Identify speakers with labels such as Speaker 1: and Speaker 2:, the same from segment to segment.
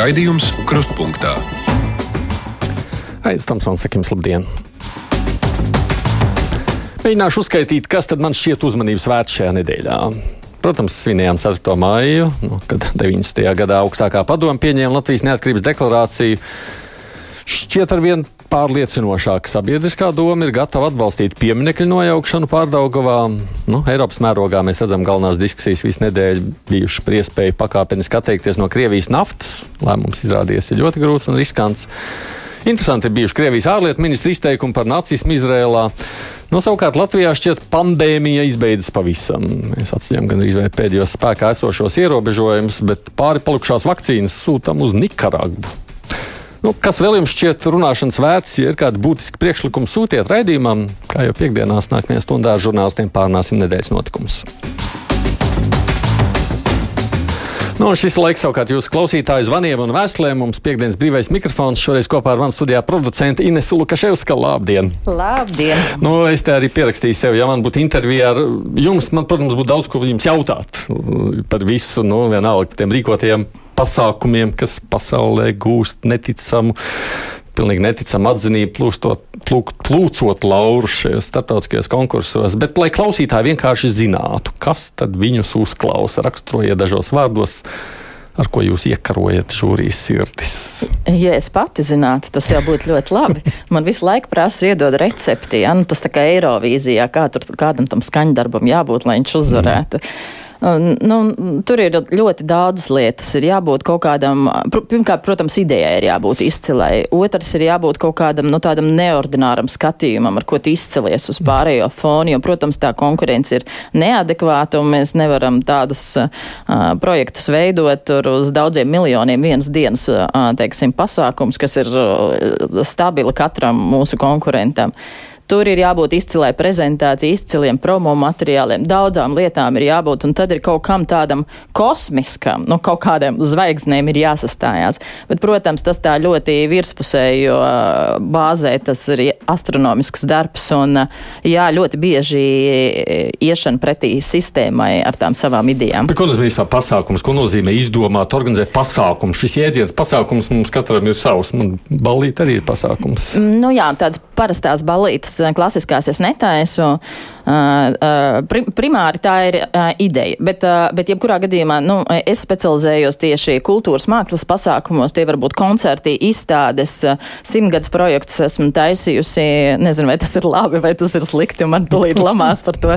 Speaker 1: Raidījums Krustpunktā.
Speaker 2: Aizsmeļamies, Tamsons, sakim, labdien! Mēģināšu uzskaitīt, kas man šķiet uzmanības vērts šajā nedēļā. Protams, svinējām 4. maiju, nu, kad 90. gadā augstākā padoma pieņēma Latvijas neatkarības deklarāciju. Šķiet, ar vien pārliecinošāk sabiedriskā doma ir gatava atbalstīt pieminiektu nojaukšanu pārdaugavā. Nu, Eiropas mērogā mēs redzam, galvenās diskusijas visu nedēļu bijušas par iespēju pakāpeniski atteikties no Krievijas naftas. Lēmums izrādījies ļoti grūts un riskants. Interesanti ir bijuši Krievijas ārlietu ministra izteikumi par nacismu Izrēlā. No nu, savukārt Latvijā šķiet pandēmija izbeidzas pavisam. Mēs atceļam gan arī pēdējos spēkā esošos ierobežojumus, bet pāri palikušās vakcīnas sūtām uz Nikaragvu. Nu, kas vēl jums šķiet runāšanas vērts, ja ir kādi būtiski priekšlikumi sūtiet raidījumam, kā jau piekdienās nākamajā stundā ar žurnālistiem pārnāsim nedēļas notikumus. Nu, šis laiks savukārt jūsu klausītāju zvaniem un vēstulēm. Mums piekdienas brīvais mikrofons šoreiz kopā ar mani studijā producenta Inesu Lukaševska. Labdien!
Speaker 3: Labdien!
Speaker 2: Nu, es te arī pierakstīju sev, ja man būtu intervija ar jums, man, protams, būtu daudz ko jums jautāt par visu, nu, vienalga tiem rīkotajiem pasākumiem, kas pasaulē gūst neticamu pilnīgi neticama atzinība, plūstot, plūk, plūcot laurus šajos starptautiskajos konkursos. Bet, lai klausītāji vienkārši zinātu, kas tad viņus uzklausa, raksturojiet dažos vārdos. Ar ko jūs iekarojat žūrijas sirdis?
Speaker 3: Ja es pati zinātu, tas jau būtu ļoti labi. Man visu laiku prasa iedot recepti, ja nu, tas tā kā Eirovīzijā, kā tur kādam tam skaņdarbam jābūt, lai viņš uzvarētu. Mm. Nu, tur ir ļoti daudzas lietas. Ir jābūt kaut kādam, pirmkārt, protams, idejai ir jābūt izcilai. Otrs ir jābūt kaut kādam nu, tādam neordināram skatījumam, ar ko tu izcelies uz pārējo fonu. Jo, protams, tā konkurence ir neadekvāta un mēs nevaram tādus uh, projektus veidot tur uz daudziem miljoniem vienas dienas, uh, teiksim, pasākums, kas ir uh, stabili katram mūsu konkurentam. Uh, Tur ir jābūt izcilai prezentācijai, izciliem promo materiāliem, daudzām lietām ir jābūt, un tad ir kaut kam tādam kosmiskam, nu, kaut kādiem zvaigznēm ir jāsastājās. Bet, protams, tas tā ļoti virspusēji, jo bāzē tas ir astronomisks darbs, un jā, ļoti bieži iešana pretī sistēmai ar tām savām idejām.
Speaker 2: Bet, ko tas vispār pasākums? Ko nozīmē izdomāt, organizēt pasākumu? Šis jēdziens pasākums mums katram ir savs. Man balīt arī ir pasākums.
Speaker 3: Nu jā, tāds parastās balītas klasiskās es netaisu. Primāri tā ir ideja, bet, bet jebkurā gadījumā nu, es specializējos tieši kultūras mākslas pasākumos. Tie var būt koncerti, izstādes, simtgadus projektus esmu taisījusi. Nezinu, vai tas ir labi vai tas ir slikti, man tulīt lamās par to.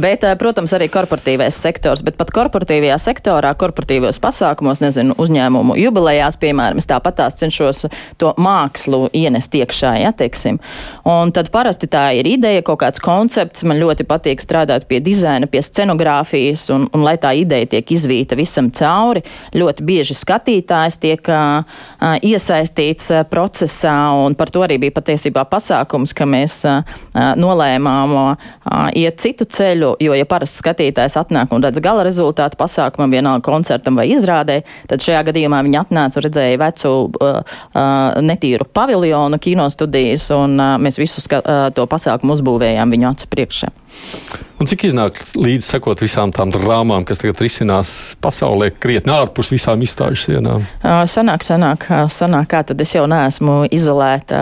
Speaker 3: bet, protams, arī korporatīvais sektors, bet pat korporatīvajā sektorā, korporatīvos pasākumos, nezinu, uzņēmumu jubilejās, piemēram, es tāpat tās cenšos to mākslu ienest iekšā, ja, teiksim. Un tad parasti tā ir ideja, kaut kāds koncepts. Man ļoti patīk strādāt pie dizaina, pie scenogrāfijas, un, un lai tā ideja tiek izvīta visam cauri, ļoti bieži skatītājs tiek uh, iesaistīts uh, procesā, un par to arī bija patiesībā pasākums, ka mēs uh, nolēmām uh, iet citu ceļu, jo, ja parasts skatītājs atnāk un redz gala rezultātu pasākumam, vienalga koncertam vai izrādē, tad šajā gadījumā viņi atnāca un redzēja vecu uh, uh, netīru paviljonu kinostudijas, un uh, mēs visu to pasākumu uzbūvējām viņu acu priekšā.
Speaker 2: Un cik iznāk līdzi sekot visām tām drāmām, kas tagad risinās pasaulē, krietni ārpus visām izstāžu sienām?
Speaker 3: Sanāk, sanāk, sanāk, kā tad es jau neesmu izolēta.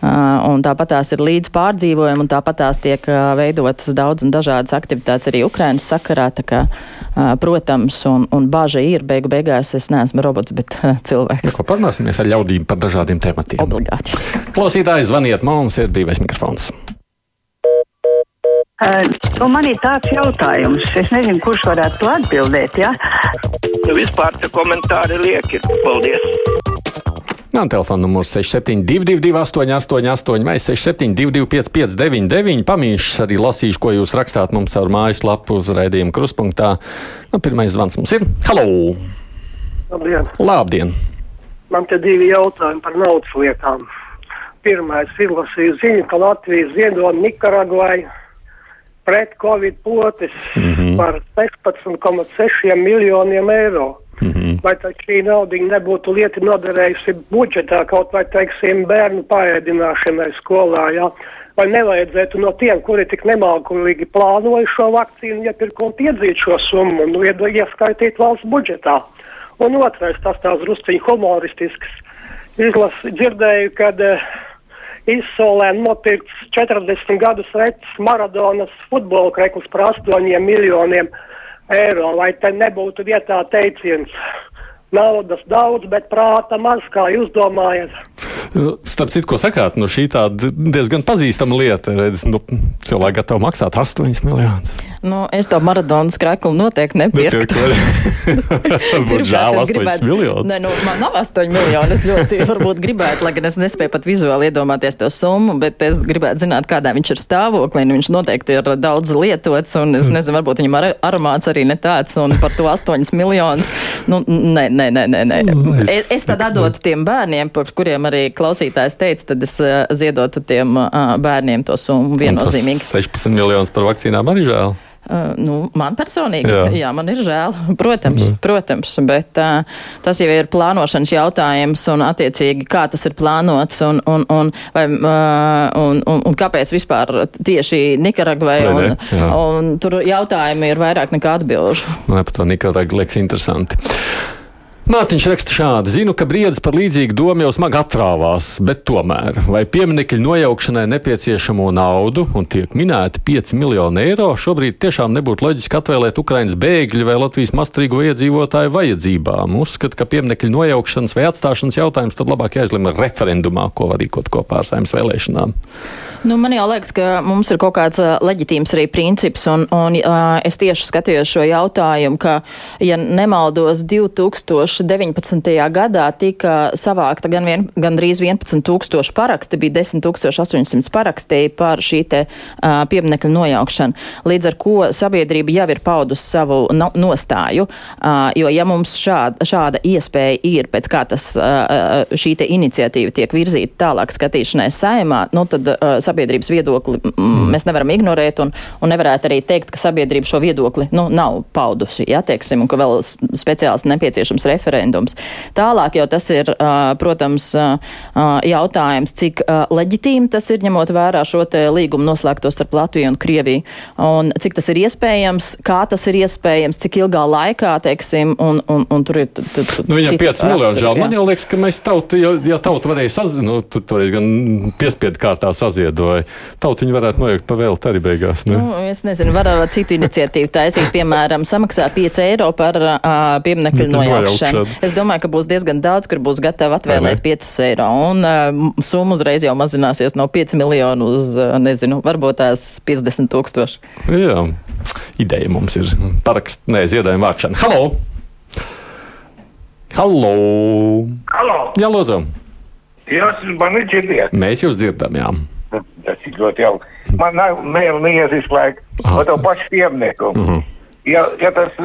Speaker 3: Un tāpat tās ir līdz pārdzīvojumi, un tāpat tās tiek veidotas daudz un dažādas aktivitātes arī Ukrainas sakarā. Kā, protams, un, un bāža ir beigu beigās. Es neesmu robots, bet cilvēks.
Speaker 2: Ko parunāsimies ar ļaudīm par dažādiem tematiem?
Speaker 3: Obligāti.
Speaker 2: Klausītāji, zvaniet, mums ir brīvais mikrofons.
Speaker 4: Uh, man ir tāds jautājums, es nezinu, kurš varētu to atbildēt. Ja?
Speaker 5: Vispār tie komentāri lieki. Paldies!
Speaker 2: Man telefona numurs 6722, 888, vai 672, 559, pamīšs arī lasīšu, ko jūs rakstāt mums caur mājaslapu uz raidījuma kruspunktā. Nu, pirmais zvans mums ir. Halo!
Speaker 6: Labdien!
Speaker 2: Labdien!
Speaker 6: Man te divi jautājumi par naudas lietām. Pirmais ir lasīju ziņu, ka Latvijas ziedo Nikaragvai pret Covid potes mm -hmm. par 16,6 miljoniem eiro. Mm -hmm. Tad šī nauda nebūtu lieta noderējusi budžetā kaut vai, teiksim, bērnu paēdināšanai skolā, jā? Vai nevajadzētu no tiem, kuri tik nemākulīgi plānoja šo vakcīnu iepirkumu, piedzīt šo summu un nu, ieskaitīt valsts budžetā? Un otrais, tas tās drusciņi humoristisks. Izlas, dzirdēju, kad uh, izsolē nopirkts 40 gadus vecs Maradonas futbola krekls par 8 miljoniem eiro. Vai te nebūtu vietā teiciens? Naudas daudz, bet prāta maz, kā jūs domājat?
Speaker 2: Starp citu, ko sakāt, nu šī tāda diezgan pazīstama lieta. Redz, nu, cilvēki gatavi maksāt 8 miljonus.
Speaker 3: Nu, es to maradonas kreklu noteikti nepirktu.
Speaker 2: Būtu žēl 8 miljonus.
Speaker 3: Nē, nu, man nav 8 miljoni. Es ļoti varbūt gribētu, lai gan es nespēju pat vizuāli iedomāties to summu, bet es gribētu zināt, kādā viņš ir stāvoklī. Nu, viņš noteikti ir daudz lietots, un es nezinu, varbūt viņam ar aromāts arī ne tāds, un par to 8 miljonus. Nu, nē, nē, nē, nē. nē. Es, es tad atdotu tiem bērniem, par kuriem arī klausītājs teica, tad es uh, ziedotu tiem uh, bērniem to summu viennozīmīgi.
Speaker 2: 16 miljonus par vakcīnām arī žēl.
Speaker 3: Uh, nu, man personīgi, jā. jā, man ir žēl, protams, mm. protams bet uh, tas jau ir plānošanas jautājums un attiecīgi, kā tas ir plānots un, un, un, vai, uh, un, un, un kāpēc vispār tieši Nikaragvai, un, ne, un tur jautājumi ir vairāk nekā atbilžu.
Speaker 2: Man par to Nikaragvu liekas interesanti. Mārtiņš raksta šādi: Zinu, ka briedis par līdzīgu domu jau smagi atrāvās, bet tomēr, vai pieminiekļu nojaukšanai nepieciešamo naudu un tiek minēti 5 miljoni eiro, šobrīd tiešām nebūtu loģiski atvēlēt Ukraiņas bēgļu vai Latvijas mastrīgo iedzīvotāju vajadzībām. Uzskatu, ka pieminiekļu nojaukšanas vai atstāšanas jautājums tad labāk jāizlemj referendumā, ko var rīkot kopā ar saimnes vēlēšanām.
Speaker 3: Nu, man jau liekas, ka mums ir kaut kāds leģitīms arī princips, un, un uh, es tieši skatījos šo jautājumu, ka, ja nemaldos, 2019. gadā tika savākta gan, vien, gan drīz 11 tūkstoši paraksti, bija 10 800 parakstī par šī te uh, pieminekļa nojaukšanu, līdz ar ko sabiedrība jau ir paudusi savu no, nostāju, uh, jo ja mums šāda, šāda iespēja ir, pēc kā tas uh, šī te iniciatīva tiek virzīta tālāk skatīšanai saimā, nu tad uh, sabiedrības viedokli mm. mēs nevaram ignorēt un, un nevarētu arī teikt, ka sabiedrība šo viedokli nu, nav paudusi, ja, teiksim, un ka vēl speciāls nepieciešams referendums. Tālāk jau tas ir, protams, jautājums, cik leģitīmi tas ir, ņemot vērā šo te līgumu noslēgto starp Latviju un Krieviju, un cik tas ir iespējams, kā tas ir iespējams, cik ilgā laikā, teiksim, un, un, un tur ir.
Speaker 2: Nu, viņam 5 miljoni žēl. Man jau liekas, ka mēs tautu, ja, ja tauta varēja sazināt, nu, tu varēja gan piespiedu kārtā saziedot vai tautiņu varētu nojaukt pa vēl arī beigās?
Speaker 3: Ne? Nu, es nezinu, var citu iniciatīvu taisīt, piemēram, samaksā 5 eiro par uh, pieminekļu nojaukšanu. Es domāju, ka būs diezgan daudz, kur būs gatavi atvēlēt 5 eiro, un uh, summa uzreiz jau mazināsies no 5 miljonu uz, uh, nezinu, varbūt tās 50 tūkstoši.
Speaker 2: Jā, ideja mums ir parakst, nē, ziedojuma vākšana. Halo! Halo!
Speaker 1: Halo!
Speaker 2: Jā, lūdzu!
Speaker 1: Jūs mani dzirdat?
Speaker 2: Mēs jūs dzirdam, jā.
Speaker 1: Tas ir ļoti jauki. Man nav mēlu neiezīslēgt par to pašu piemnieku. Mm -hmm. ja, ja tas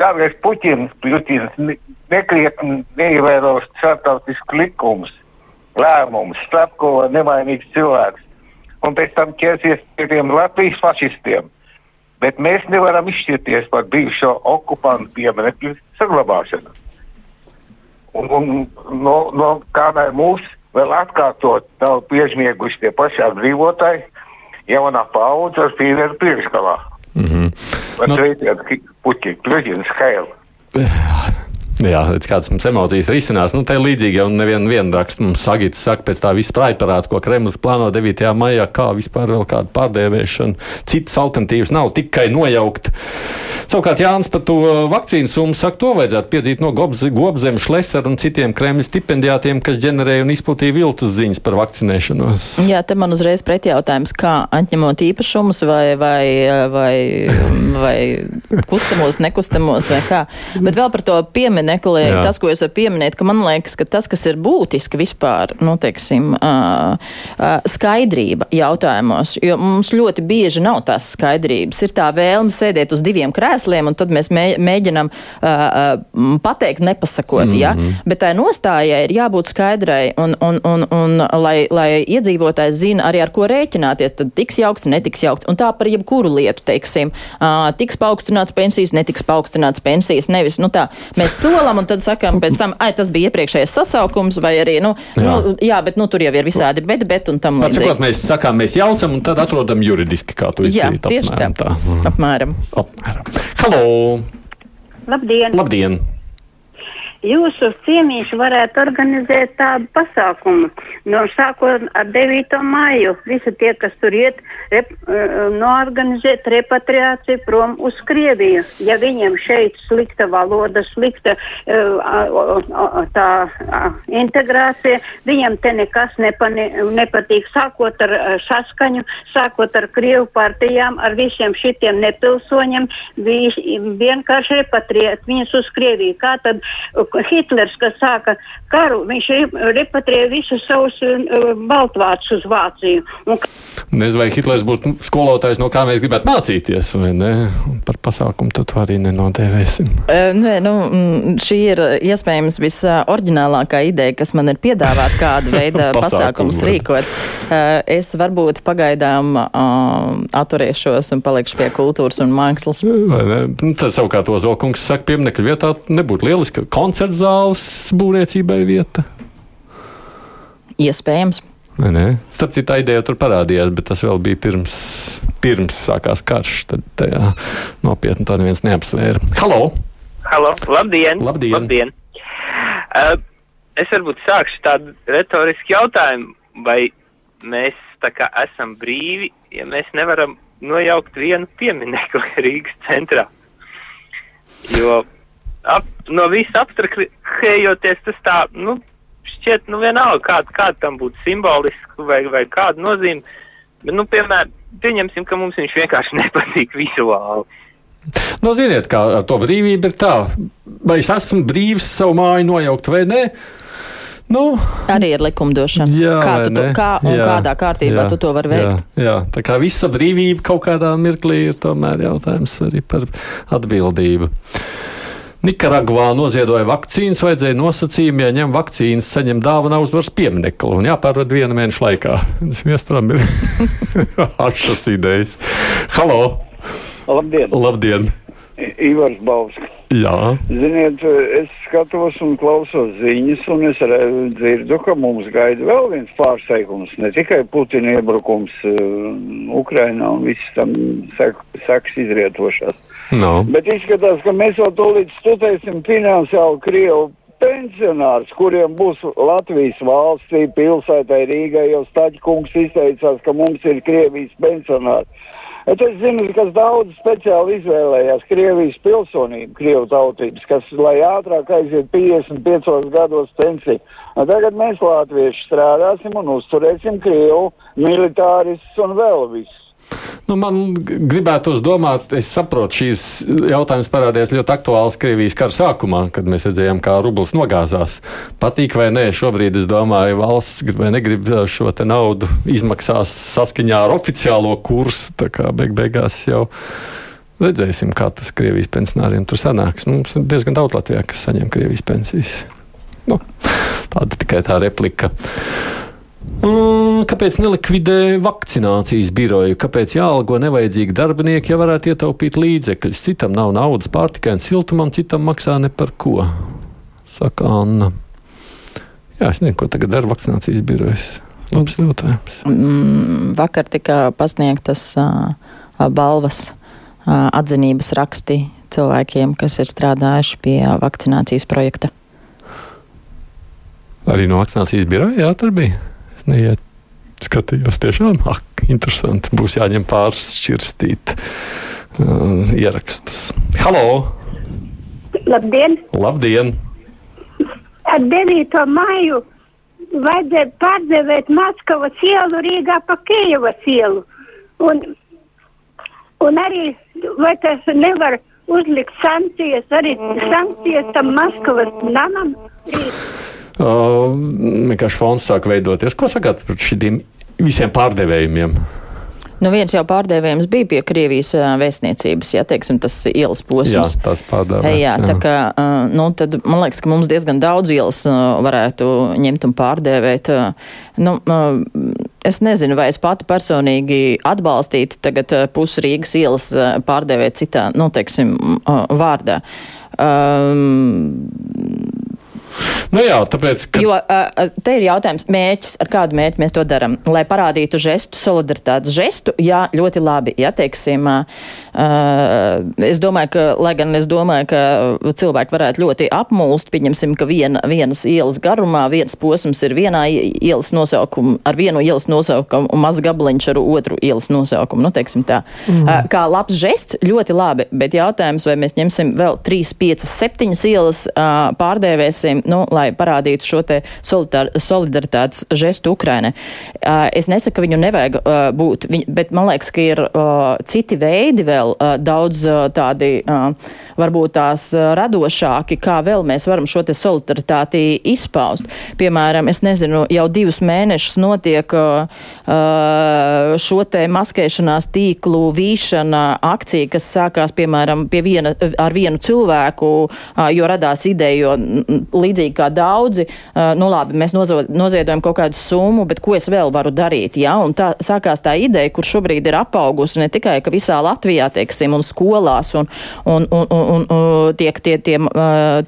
Speaker 1: dārgais Puķins, Puķins nekrietni neievēros starptautisku likumus, lēmumus, slepko nevainīgs cilvēks, un pēc tam ķersies pie tiem Latvijas fašistiem. Bet mēs nevaram izšķirties par bijušo okupantu pieminekļu saglabāšanu. Un, un no, no kādai mūsu vēl atkārtot nav piežmieguši tie paši atbrīvotāji, jaunā paudze ar pīvēru priekšgalā. Mm -hmm.
Speaker 2: Nu,
Speaker 1: puķi, Puķins, Heil.
Speaker 2: Jā, redz, kādas mums emocijas risinās. Nu, te līdzīgi jau nevienu vienu rakstu mums Sagits saka pēc tā visa praiparāta, ko Kremlis plāno 9. maijā, kā vispār vēl kādu pārdēvēšanu. Citas alternatīvas nav tikai nojaukt. Savukārt Jānis par to vakcīnu summu saka, to vajadzētu piedzīt no Gobzem, Šlesera un citiem Kremļa stipendijātiem, kas ģenerēja un izplatīja viltus ziņas par vakcinēšanos.
Speaker 3: Jā, te man uzreiz pretjautājums, kā atņemot īpašumus vai, vai, vai, vai kustamos, nekustamos vai kā. Bet vēl par to pieminu pieminekli, Jā. tas, ko es varu pieminēt, ka man liekas, ka tas, kas ir būtiski vispār, nu, teiksim, uh, uh, skaidrība jautājumos, jo mums ļoti bieži nav tās skaidrības. Ir tā vēlme sēdēt uz diviem krēsliem, un tad mēs mē, mēģinam uh, pateikt, nepasakot, mm -hmm. ja? Mhm. bet tā nostājai ir jābūt skaidrai, un, un, un, un lai, lai iedzīvotājs zina arī ar ko rēķināties, tad tiks jaukts, netiks jaukts, un tā par jebkuru lietu, teiksim, uh, tiks paaugstināts pensijas, netiks paaugstināts pensijas, nevis, nu tā, mēs solam solam, un tad sakām pēc tam, ai, tas bija iepriekšējais sasaukums, vai arī, nu, jā, nu, jā bet, nu, tur jau ir visādi bet, bet, un tam
Speaker 2: līdzīgi. Sakot, mēs sakām, mēs jaucam, un tad atrodam juridiski, kā tu izdarīji.
Speaker 3: Jā, tieši apmēram, tā. tā. Apmēram.
Speaker 2: apmēram. Halo!
Speaker 7: Labdien!
Speaker 2: Labdien!
Speaker 7: Jūsu ciemiņš varētu organizēt tādu pasākumu. No sākot ar 9. māju, visi tie, kas tur iet, rep, noorganizēt repatriāciju prom uz Krieviju. Ja viņiem šeit slikta valoda, slikta tā integrācija, viņiem te nekas nepani, nepatīk. Sākot ar saskaņu, sākot ar Krievu partijām, ar visiem šitiem nepilsoņiem, vienkārši repatriēt viņus uz Krieviju. Kā tad Hitlers, kas sāka karu, viņš repatriēja visus savus uh, baltvācus uz Vāciju. Un...
Speaker 2: Nezinu, vai Hitlers būtu skolotājs, no kā mēs gribētu mācīties, vai ne? Par pasākumu tad arī nenodēvēsim.
Speaker 3: Uh, nē, nu, šī ir iespējams visoriģinālākā ideja, kas man ir piedāvāt kādu veidu pasākumus rīkot. Uh, es varbūt pagaidām uh, atturēšos un palikšu pie kultūras un mākslas.
Speaker 2: Nu, tad savukārt Ozolkungs saka, pieminekļu vietā nebūtu lieliski koncerts zāles būvniecībai vieta.
Speaker 3: Iespējams.
Speaker 2: Nē, nē. Starp citu, tā ideja tur parādījās, bet tas vēl bija pirms, pirms sākās karš. Tad tajā nopietni to neviens neapsvēra. Halo!
Speaker 5: Halo! Labdien!
Speaker 2: Labdien.
Speaker 5: Labdien. Uh, es varbūt sākšu tādu retorisku jautājumu, vai mēs tā kā esam brīvi, ja mēs nevaram nojaukt vienu pieminekli Rīgas centrā. Jo ap, no visa abstrahējoties, tas tā, nu, šķiet, nu, vienalga, kāda, kāda tam būtu simboliska vai, vai kāda nozīme. Bet, nu, piemēram, pieņemsim, ka mums viņš vienkārši nepatīk vizuāli.
Speaker 2: Nu, ziniet, kā ar to brīvību ir tā, vai es esmu brīvs savu māju nojaukt vai nē. Nu,
Speaker 3: Arī ir likumdošana.
Speaker 2: Jā,
Speaker 3: kā, tu, to,
Speaker 2: ne?
Speaker 3: kā un
Speaker 2: Jā,
Speaker 3: kādā kārtībā
Speaker 2: jā,
Speaker 3: tu to vari veikt?
Speaker 2: Jā, jā, tā kā visa brīvība kaut kādā mirklī ir tomēr jautājums arī par atbildību. Nikaragvā noziedoja vakcīnas, vajadzēja nosacījumi, ja ņem vakcīnas, saņem dāvana uzvaras pieminekli un jāpārved viena mēneša laikā. Viestram ir ašas idejas. Halo!
Speaker 8: Labdien!
Speaker 2: Labdien!
Speaker 8: Ivars Bausks.
Speaker 2: Jā,
Speaker 8: Ziniet, es skatos un klausos ziņas, un es dzirdu, ka mums gaida vēl viens pārsteigums. Ne tikai Putina iebrukums uh, Ukrainā un viss tam sek, seks izrietošās.
Speaker 2: No.
Speaker 8: Bet izskatās, ka mēs jau tūlīt studēsim finansiāli Krievu pensionārus, kuriem būs Latvijas valstī, pilsētai Rīgai, jau Staļkungs izteicās, ka mums ir Krievijas pensionāri. Bet es zinu, ka daudz speciāli izvēlējās Krievijas pilsonību, Krievu tautības, kas, lai ātrāk aiziet 55 gados pensiju. Un Tagad mēs latvieši strādāsim un uzturēsim Krievu militāristus un vēl visus.
Speaker 2: Nu, man gribētos domāt, es saprotu, šīs jautājums parādījās ļoti aktuāls Krievijas kara sākumā, kad mēs redzējām, kā rublis nogāzās. Patīk vai nē, šobrīd es domāju, valsts grib vai negrib šo naudu izmaksās saskaņā ar oficiālo kursu. Tā kā beig beigās jau redzēsim, kā tas Krievijas pensionāriem tur sanāks. Nu, mums ir diezgan daudz Latvijā, kas saņem Krievijas pensijas. Nu, tāda tikai tā replika. Un kāpēc nelikvidē vakcinācijas biroju? Kāpēc jāalgo nevajadzīgi darbinieki, ja varētu ietaupīt līdzekļus? Citam nav naudas pārtikai un siltumam, citam maksā ne par ko. Saka Anna. Jā, es nezinu, ko tagad dara vakcinācijas birojas. Labs jautājums.
Speaker 3: Mm, vakar tika pasniegtas uh, balvas uh, atzinības raksti cilvēkiem, kas ir strādājuši pie vakcinācijas projekta.
Speaker 2: Arī no vakcinācijas biroja, jā, tur bija. Es neiet, skatījos tiešām, ak, interesanti. Būs jāņem pāršķirstīt uh, ierakstus. Halo!
Speaker 9: Labdien!
Speaker 2: Labdien!
Speaker 9: Ar 9. māju vajadzēja pārdevēt Maskavas ielu Rīgā pa Kievas ielu. Un, un arī, vai tas nevar uzlikt sankcijas, arī sankcijas tam Maskavas namam?
Speaker 2: Uh, vienkārši fonds sāk veidoties. Ko sakāt par šiem visiem pārdevējumiem?
Speaker 3: Nu, viens jau pārdevējums bija pie Krievijas vēstniecības, ja teiksim, tas ielas
Speaker 2: Jā,
Speaker 3: posms.
Speaker 2: tās pārdevējums.
Speaker 3: Jā, tā kā, nu, tad man liekas, ka mums diezgan daudz ielas varētu ņemt un pārdēvēt. Nu, es nezinu, vai es pati personīgi atbalstītu tagad pusi Rīgas ielas pārdēvēt citā, nu, teiksim, vārdā. Um,
Speaker 2: Nu jā, tāpēc,
Speaker 3: ka... Jo te ir jautājums mērķis, ar kādu mērķi mēs to darām. Lai parādītu žestu, solidaritātes žestu, jā, ļoti labi. Jā, teiksim, es domāju, ka, lai gan es domāju, ka cilvēki varētu ļoti apmulst, pieņemsim, ka viena, vienas ielas garumā viens posms ir vienā ielas nosaukumu, ar vienu ielas nosaukumu un maz gabaliņš ar otru ielas nosaukumu. Nu, teiksim tā. Mm. Kā labs žests, ļoti labi, bet jautājums, vai mēs ņemsim vēl 3, 5, 7 ielas, uh, pārdēvēsim, nu, lai parādītu šo te solidaritātes žestu Ukrainai. Es nesaku, ka viņu nevajag būt, bet man liekas, ka ir citi veidi vēl daudz tādi varbūt tās radošāki, kā vēl mēs varam šo te solidaritāti izpaust. Piemēram, es nezinu, jau divus mēnešus notiek šo te maskēšanās tīklu vīšana akcija, kas sākās, piemēram, pie viena, ar vienu cilvēku, jo radās ideja, jo līdzīgi kā daudzi, nu labi, mēs noziedojam kaut kādu summu, bet ko es vēl varu darīt? Ja? Un tā sākās tā ideja, kur šobrīd ir apaugusi ne tikai visā Latvijā, teiksim, un skolās, un, un, un, un, un tiek tie, tie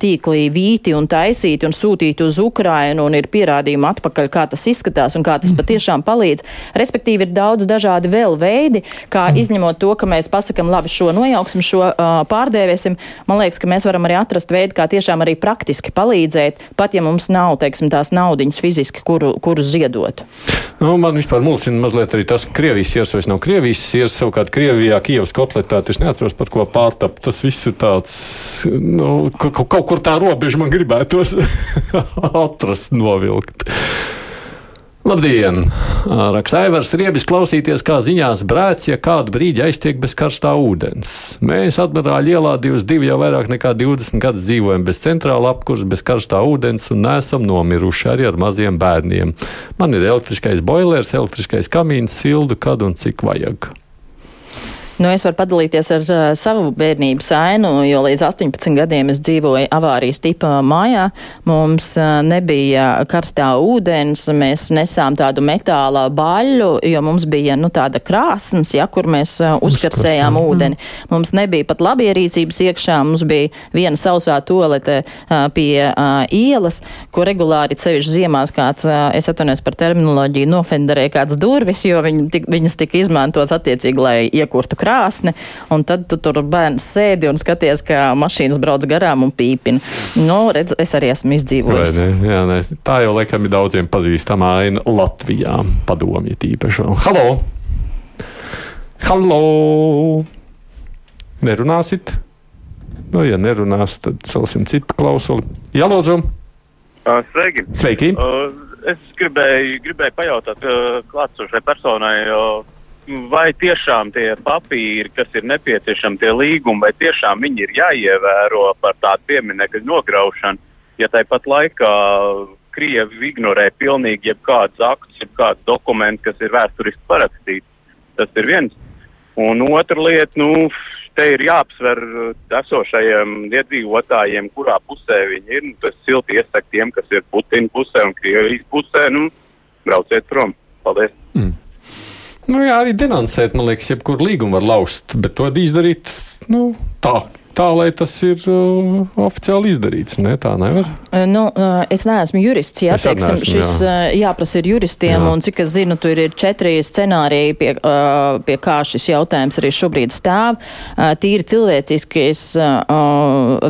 Speaker 3: tīkli vīti un taisīti un sūtīti uz Ukrainu, un ir pierādījumi atpakaļ, kā tas izskatās un kā tas patiešām palīdz. Respektīvi, ir daudz dažādi vēl veidi, kā izņemot to, ka mēs pasakam, labi, šo nojauksim, šo uh, pārdēvēsim. Man liekas, ka mēs varam arī atrast veidu, kā tiešām arī praktiski palīdzēt pat ja mums nav teiksim, tās naudiņas fiziski, kuru, kuru ziedot.
Speaker 2: Nu, man vispār mulsina mazliet arī tas, Krievijas siers vairs nav Krievijas siers. Savukārt Krievijā, Kievas kotletā, es neatceros par ko pārtap. Tas viss ir tāds, nu, kaut kur tā robeža man gribētos atrast, novilkt. Labdien! Raksta Aivars Riebis klausīties, kā ziņās brēc, ja kādu brīdi aiztiek bez karstā ūdens. Mēs Admirāļa ielā 22 jau vairāk nekā 20 gadus dzīvojam bez centrāla apkurs, bez karstā ūdens un neesam nomiruši arī ar maziem bērniem. Man ir elektriskais boilers, elektriskais kamīns, sildu, kad un cik vajag.
Speaker 3: Nu, es varu padalīties ar uh, savu bērnības ainu, jo līdz 18 gadiem es dzīvoju avārijas tipā mājā. Mums uh, nebija karstā ūdens, mēs nesām tādu metāla baļu, jo mums bija nu, tāda krāsnes, ja, kur mēs uh, uzkarsējām ūdeni. Mums nebija pat labierīcības iekšā, mums bija viena sausā tolete uh, pie uh, ielas, kur regulāri cevišķi ziemās kāds, uh, es atvainojos par terminoloģiju, nofenderēja kāds durvis, jo viņi tik, viņas tika izmantotas attiecīgi, lai iekurtu krāsni, un tad tu tur bērns sēdi un skaties, kā mašīnas brauc garām un pīpina. Nu, redz, es arī esmu izdzīvojis.
Speaker 2: Ne, jā, ne. Tā jau laikam ir daudziem pazīstama aina Latvijā, padomju tīpaši. Halo! Halo! Nerunāsit? Nu, ja nerunās, tad celsim citu klausuli. Jā, lūdzu!
Speaker 10: Sveiki!
Speaker 2: Sveiki.
Speaker 10: Uh, es gribēju, gribēju pajautāt uh, klātsošai personai, uh, vai tiešām tie papīri, kas ir nepieciešami, tie līgumi, vai tiešām viņi ir jāievēro par tādu pieminiektu nograušanu, ja tāpat laikā Krievi ignorē pilnīgi jebkādus aktus, jebkādus dokumentus, kas ir vēsturiski parakstīti. Tas ir viens. Un otra lieta, nu, te ir jāapsver esošajiem iedzīvotājiem, kurā pusē viņi ir. Nu, tas silti iesaka tiem, kas ir Putina pusē un Krievijas pusē, nu, brauciet prom. Paldies!
Speaker 2: Nu, jā, arī denoncēt, man liekas, jebkuru līgumu var lauzt, bet to izdarīt nu, tā, tā, lai tas ir uh, oficiāli izdarīts. Ne, tā nevar.
Speaker 3: Uh, nu, uh, es neesmu jurists. Jā, teiksim, neesmu, šis jā. Uh, jāprasa ir juristiem, jā. un cik es zinu, tur ir četri scenāriji, pie, pie kā šis jautājums arī šobrīd stāv. Tīri cilvēciski es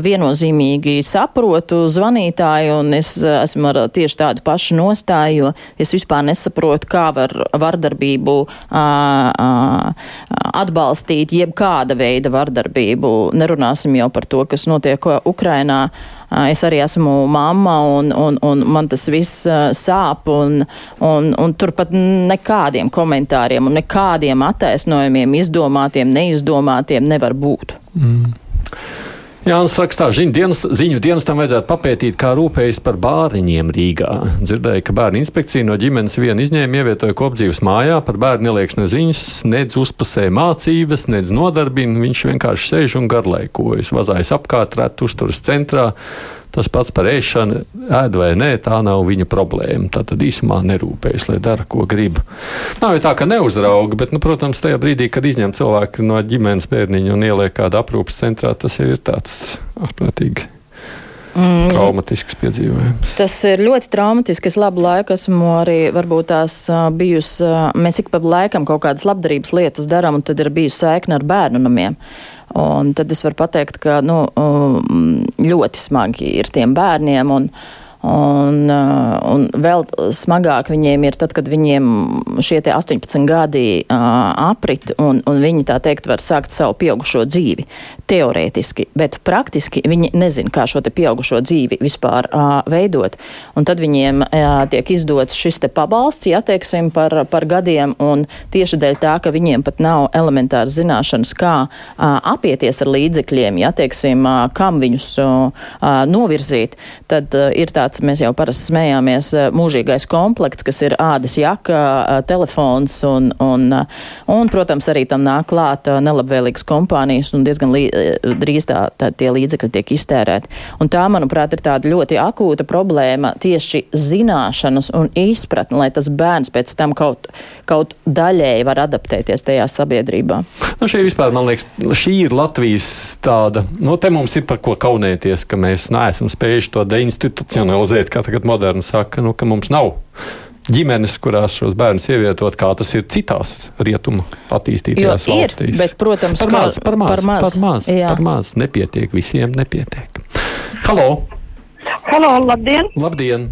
Speaker 3: viennozīmīgi saprotu zvanītāju, un es esmu ar tieši tādu pašu nostāju, jo es vispār nesaprotu, kā var vardarbību atbalstīt, jebkāda veida vardarbību. Nerunā nerunāsim jau par to, kas notiek Ukrainā. Es arī esmu mamma, un, un, un man tas viss sāp, un, un, un turpat nekādiem komentāriem un nekādiem attaisnojumiem, izdomātiem, neizdomātiem nevar būt. Mm.
Speaker 2: Jānis rakstā, dienas, ziņu dienestam vajadzētu papētīt, kā rūpējas par bāriņiem Rīgā. Dzirdēju, ka bērnu inspekcija no ģimenes vienu izņēmu ievietoja kopdzīves mājā, par bērnu nelieks ne ziņas, nedz uzpasē mācības, nedz nodarbina, viņš vienkārši sēž un garlaikojas, vazājas apkārt, rēt uzturas centrā. Tas pats par ēšanu, ēd vai nē, tā nav viņa problēma. Tā tad īsumā nerūpējas, lai dara, ko grib. Nav jau tā, ka neuzrauga, bet, nu, protams, tajā brīdī, kad izņem cilvēku no ģimenes bērniņu un ieliek kādu aprūpas centrā, tas jau ir tāds ārprātīgi Mm, traumatisks piedzīvojums.
Speaker 3: Tas ir ļoti traumatiski. Es labu laiku esmu arī varbūt tās bijusi. Mēs ik pa laikam kaut kādas labdarības lietas darām, un tad ir bijusi saikne ar bērnu namiem. Un tad es varu pateikt, ka nu, ļoti smagi ir tiem bērniem. Un, Un, uh, un vēl smagāk viņiem ir tad, kad viņiem šie 18 gadi uh, aprit, un, un viņi tā teikt var sākt savu pieaugušo dzīvi. Teorētiski, bet praktiski viņi nezin, kā šo pieaugušo dzīvi vispār uh, veidot. Un tad viņiem uh, tiek izdots šis pabalsts, ja teiksim, par, par gadiem, un tieši dēļ tā, ka viņiem pat nav elementāras zināšanas, kā uh, apieties ar līdzekļiem, ja teiksim, uh, kam viņus uh, novirzīt, tad uh, ir tāds tāds, mēs jau parasti smējāmies, eh, mūžīgais komplekts, kas ir ādas jaka, eh, telefons un, un, eh, un, protams, arī tam nāk klāt nelabvēlīgas kompānijas un diezgan lī, drīz tā, tā tie līdzekļi tiek iztērēti. Un tā, manuprāt, ir tāda ļoti akūta problēma tieši zināšanas un izpratne, lai tas bērns pēc tam kaut, kaut daļēji var adaptēties tajā sabiedrībā.
Speaker 2: Nu, šī vispār, man liekas, šī ir Latvijas tāda, nu, te mums ir par ko kaunēties, ka mēs neesam spējuši to deinstitucionalizēt analizēt, kā tagad moderni saka, nu, ka mums nav ģimenes, kurās šos bērnus ievietot, kā tas ir citās rietumu attīstītajās jo valstīs.
Speaker 3: Ir, bet, protams,
Speaker 2: par maz, par maz, par maz, par maz,
Speaker 3: jā.
Speaker 2: par maz nepietiek, visiem nepietiek. Halo!
Speaker 11: Halo, labdien!
Speaker 2: Labdien!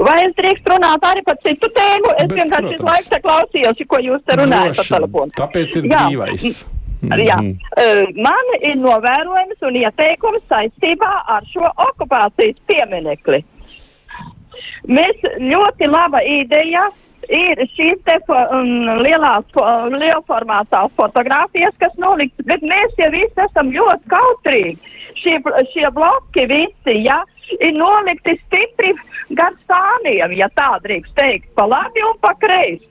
Speaker 11: Vai es drīkst runāt arī par citu tēmu? Es bet, vienkārši visu laiku te klausījos, ko jūs te runājat pa telefonu.
Speaker 2: Tāpēc ir Jā. brīvais.
Speaker 11: Mm. Jā, uh, man ir novērojums un ieteikums saistībā ar šo okupācijas pieminekli. Mēs ļoti laba ideja ir šīs te um, lielās, lielformātā fotogrāfijas, kas nolikts, bet mēs jau visi esam ļoti kautrīgi. Šie, šie bloki visi, ja, ir nolikti stipri gar stāniem, ja tā drīkst teikt, pa labi un pa kreisi.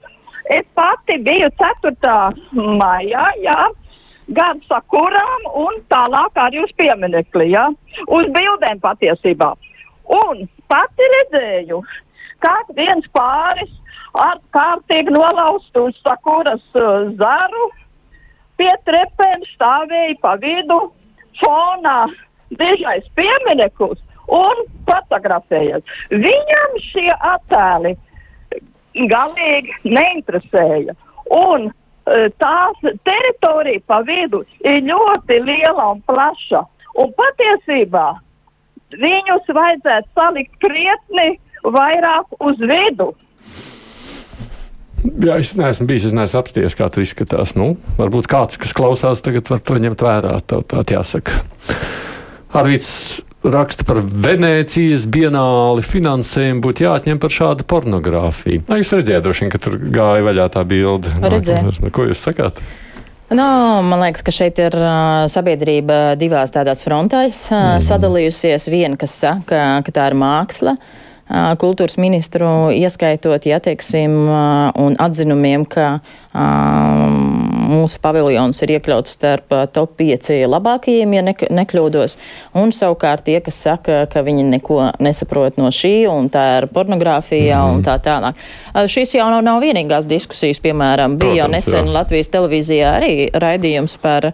Speaker 11: Es pati biju 4. maijā, jā, gan sakurām un tālāk arī uz pieminekli, jā, uz bildēm patiesībā. Un pati redzēju, kā viens pāris ar kārtīgi nolaustu uz sakuras uh, zaru pie trepēm stāvēja pa vidu fonā dižais piemineklis un fotografējas. Viņam šie attēli galīgi neinteresēja. Un uh, tās teritorija pa vidu ir ļoti liela un plaša. Un patiesībā viņus vajadzētu salikt krietni vairāk uz vidu.
Speaker 2: Jā, es neesmu bijis, es neesmu apsties, kā tur izskatās. Nu, varbūt kāds, kas klausās, tagad var to ņemt vērā. Tā, tā jāsaka. Arvīts raksta par Venēcijas bienāli finansējumu, būtu jāatņem par šādu pornogrāfiju. Nā, jūs redzējāt, droši vien, ka tur gāja vaļā tā bilde.
Speaker 3: Redzēju.
Speaker 2: Ko jūs sakāt?
Speaker 3: No, man liekas, ka šeit ir uh, sabiedrība divās tādās frontēs uh, mm. sadalījusies. Viena, kas saka, ka tā ir māksla. Uh, kultūras ministru ieskaitot, ja teiksim, un atzinumiem, ka mūsu paviljons ir iekļauts starp top 5 labākajiem, ja nekļūdos. Un savukārt tie, kas saka, ka viņi neko nesaprot no šī, un tā ir pornogrāfija mm. un tā tālāk. Šīs jau nav, nav vienīgās diskusijas, piemēram, bija Protams, jau nesen jā. Latvijas televīzijā arī raidījums par,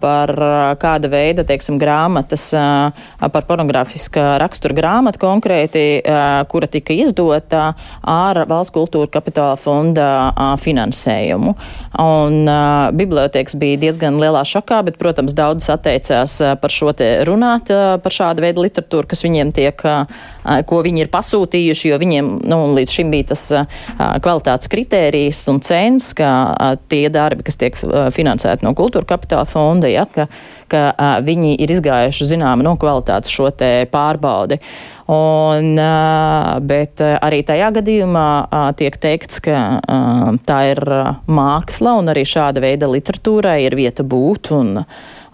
Speaker 3: par kāda veida, teiksim, grāmatas, par pornogrāfiskā rakstura grāmatu konkrēti, kura tika izdota ar valsts kultūra kapitāla fonda finansējumu. Un, uh, bibliotēkas bija diezgan lielā šokā, bet, protams, daudzas atteicās par šo te runāt, uh, par šādu veidu literatūru, kas viņiem tiek, uh, ko viņi ir pasūtījuši, jo viņiem nu, līdz šim bija tas uh, kvalitātes kritērijs un cenas, ka uh, tie darbi, kas tiek finansēti no kultūra kapitāla fonda, ja, ka, ka uh, viņi ir izgājuši zinām no kvalitātes šo pārbaudi. Un, bet arī tajā gadījumā tiek teikts, ka tā ir māksla un arī šāda veida literatūrai ir vieta būt. Un,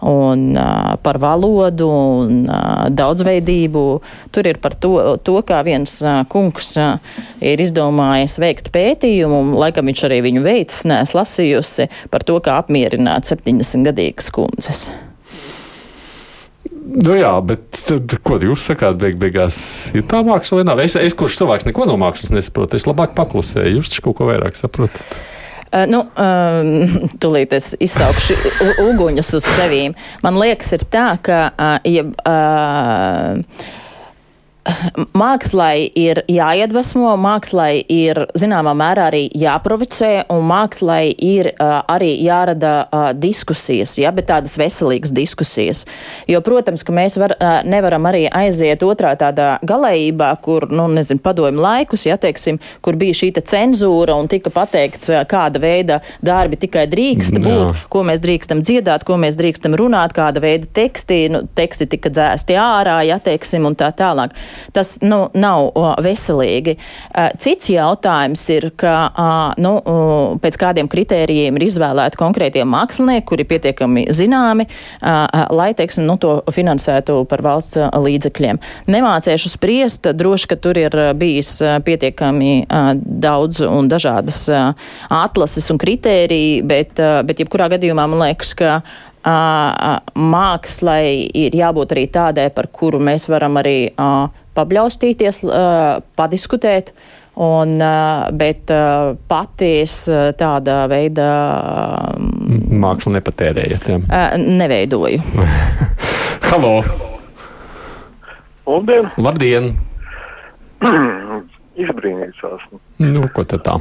Speaker 3: un par valodu un daudzveidību. Tur ir par to, to kā viens kungs ir izdomājis veikt pētījumu, un laikam viņš arī viņu veids, nes lasījusi par to, kā apmierināt 70 gadīgas kundzes.
Speaker 2: Nu jā, bet tad, ko jūs sakāt, beig beigās ir tā māksla vai nav? Es, es kurš cilvēks neko no mākslas nesaprotu, es labāk paklusēju, jūs taču kaut ko vairāk saprotat.
Speaker 3: Uh, nu, uh, tūlīt es izsaukšu uguņus uz sevīm. Man liekas, ir tā, ka uh, ja, uh, mākslai ir jāiedvesmo, mākslai ir zināmā mērā arī jāprovocē, un mākslai ir uh, arī jārada uh, diskusijas, ja, bet tādas veselīgas diskusijas. Jo, protams, ka mēs var, uh, nevaram arī aiziet otrā tādā galējībā, kur, nu, nezinu, padomju laikus, ja, teiksim, kur bija šī cenzūra un tika pateikts, uh, kāda veida darbi tikai drīkst
Speaker 2: Jā.
Speaker 3: būt, ko mēs drīkstam dziedāt, ko mēs drīkstam runāt, kāda veida teksti, nu, teksti tika dzēsti ārā, ja, teiksim, un tā tālāk. Tas nu, nav veselīgi. Cits jautājums ir, ka nu, pēc kādiem kritērijiem ir izvēlēti konkrētie mākslinieki, kuri pietiekami zināmi, lai teiksim, nu, to finansētu par valsts līdzekļiem. Nemācēšu spriest, droši, ka tur ir bijis pietiekami daudz un dažādas atlases un kritēriji, bet, bet jebkurā gadījumā man liekas, ka mākslai ir jābūt arī tādai, par kuru mēs varam arī pabļaustīties, padiskutēt. Un, bet paties uh, tāda veida
Speaker 2: Mākslu nepatērējat. Ja.
Speaker 3: neveidoju.
Speaker 2: Halo!
Speaker 12: Labdien!
Speaker 2: Labdien!
Speaker 12: Izbrīnīts esmu.
Speaker 2: Nu, ko tad tā?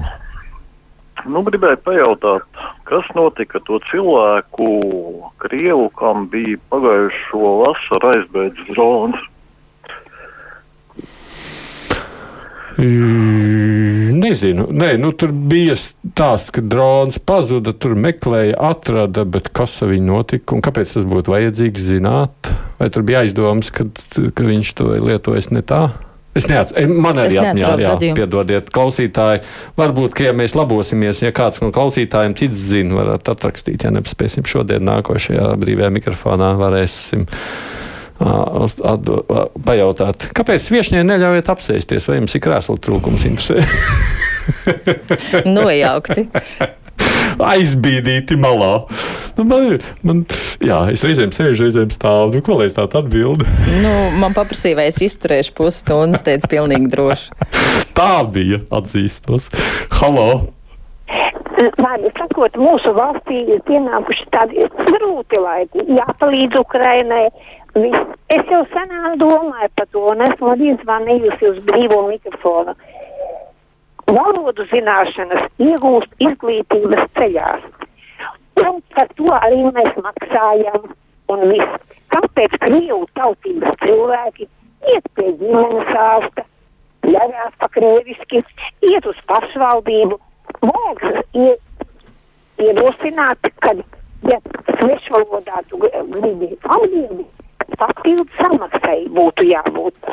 Speaker 12: Nu, gribēju pajautāt, kas notika to cilvēku, Krievu, kam bija pagājušo vasaru aizbēdzis drons?
Speaker 2: Mm, Nezinu, Nē, nu, tur bija stāsts, ka drons pazuda, tur meklēja, atrada, bet kas ar viņu notika un kāpēc tas būtu vajadzīgs zināt? Vai tur bija aizdoms, ka, ka viņš to lietojas ne tā? Es neatceros, man arī
Speaker 3: neatceros
Speaker 2: jā,
Speaker 3: gadījumu.
Speaker 2: piedodiet, klausītāji. Varbūt, ka ja mēs labosimies, ja kāds no klausītājiem cits zina, varat atrakstīt, ja nepaspēsim šodien nākošajā brīvajā mikrofonā, varēsim pajautāt, kāpēc viešņai neļaujiet apsēsties, vai jums ir krēsla trūkums interesē?
Speaker 3: Nojaukti.
Speaker 2: Aizbīdīti malā. Nu, man, man, jā, es reizēm sēžu, reizēm stāvu. Nu, ko lai es tādu atbildi?
Speaker 3: Nu, man paprasīja, vai es izturēšu pusstundas, teicu, pilnīgi droši.
Speaker 2: Tā bija atzīstos. Halo!
Speaker 9: Vārdu sakot, mūsu valstī ir pienākuši tādi grūti laiki, jāpalīdz Ukrainai. Viss. Es jau senāk domāju par to, un esmu arī zvanījusi uz brīvo mikrofonu. Valodu zināšanas iegūst izglītības ceļās. Un par to arī mēs maksājam. Un viss. Kāpēc Krievu tautības cilvēki iet pie ģimenes ārsta, ļaujās pa krieviski, iet uz pašvaldību? Ie- ierosināt, ka, ja svešvalodā tu gr- gribi atbildi, papildu samaksai būtu jābūt.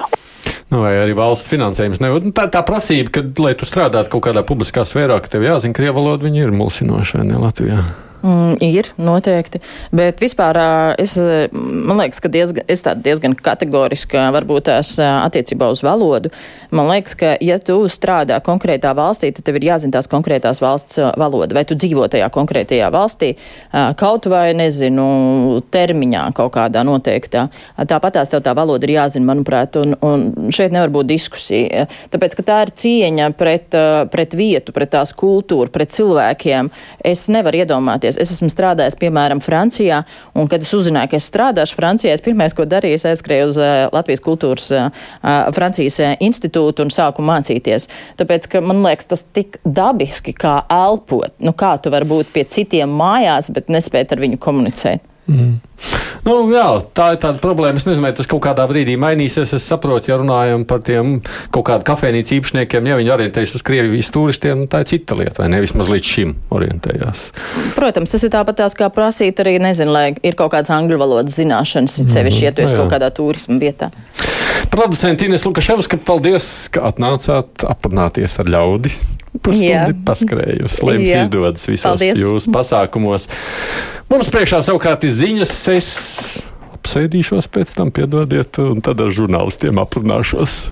Speaker 2: Nu, vai arī valsts finansējums. Ne, nu, tā, tā prasība, ka, lai tu strādātu kaut kādā publiskā sfērā, ka tev jāzina krievu valoda, viņi ir mulsinoši, vai ne Latvijā?
Speaker 3: Mm, ir noteikti, bet vispār es, man liekas, ka diezgan, es tādu diezgan kategoriski varbūt tās attiecībā uz valodu. Man liekas, ka ja tu strādā konkrētā valstī, tad tev ir jāzina tās konkrētās valsts valoda, vai tu dzīvo tajā konkrētajā valstī, kaut vai, nezinu, termiņā kaut kādā noteiktā. Tāpat tās tev tā valoda ir jāzina, manuprāt, un, un šeit nevar būt diskusija, tāpēc, ka tā ir cieņa pret, pret vietu, pret tās kultūru, pret cilvēkiem. Es nevaru iedomāties. Es esmu strādājis, piemēram, Francijā, un kad es uzzināju, ka es strādāšu Francijā, es pirmais, ko darīju, es aizskrēju uz uh, Latvijas kultūras uh, Francijas uh, institūtu un sāku mācīties. Tāpēc, ka man liekas, tas tik dabiski kā elpot. Nu, kā tu vari būt pie citiem mājās, bet nespēt ar viņu komunicēt?
Speaker 2: Mm. Nu, jā, tā ir tāda problēma. Es nezinu, vai tas kaut kādā brīdī mainīsies. Es saprotu, ja runājam par tiem kaut kādu kafejnīcu īpašniekiem, ja viņi orientējas uz Krievijas turistiem, nu, tā ir cita lieta, vai ne? Vismaz līdz šim orientējās.
Speaker 3: Protams, tas ir tāpat tās kā prasīt arī, nezinu, lai ir kaut kādas angļu valodas zināšanas, it sevišķi, ja tu esi
Speaker 2: jā.
Speaker 3: kaut kādā turisma vietā.
Speaker 2: Producents Ines Lukaševska, paldies, ka atnācāt aprunāties ar ļaudis. Pusstundu
Speaker 3: Jā.
Speaker 2: paskrējusi,
Speaker 3: Jā.
Speaker 2: izdodas visos
Speaker 3: Paldies.
Speaker 2: jūsu pasākumos. Mums priekšā savukārt ir ziņas. Es apsēdīšos pēc tam, piedodiet, un tad ar žurnālistiem aprunāšos.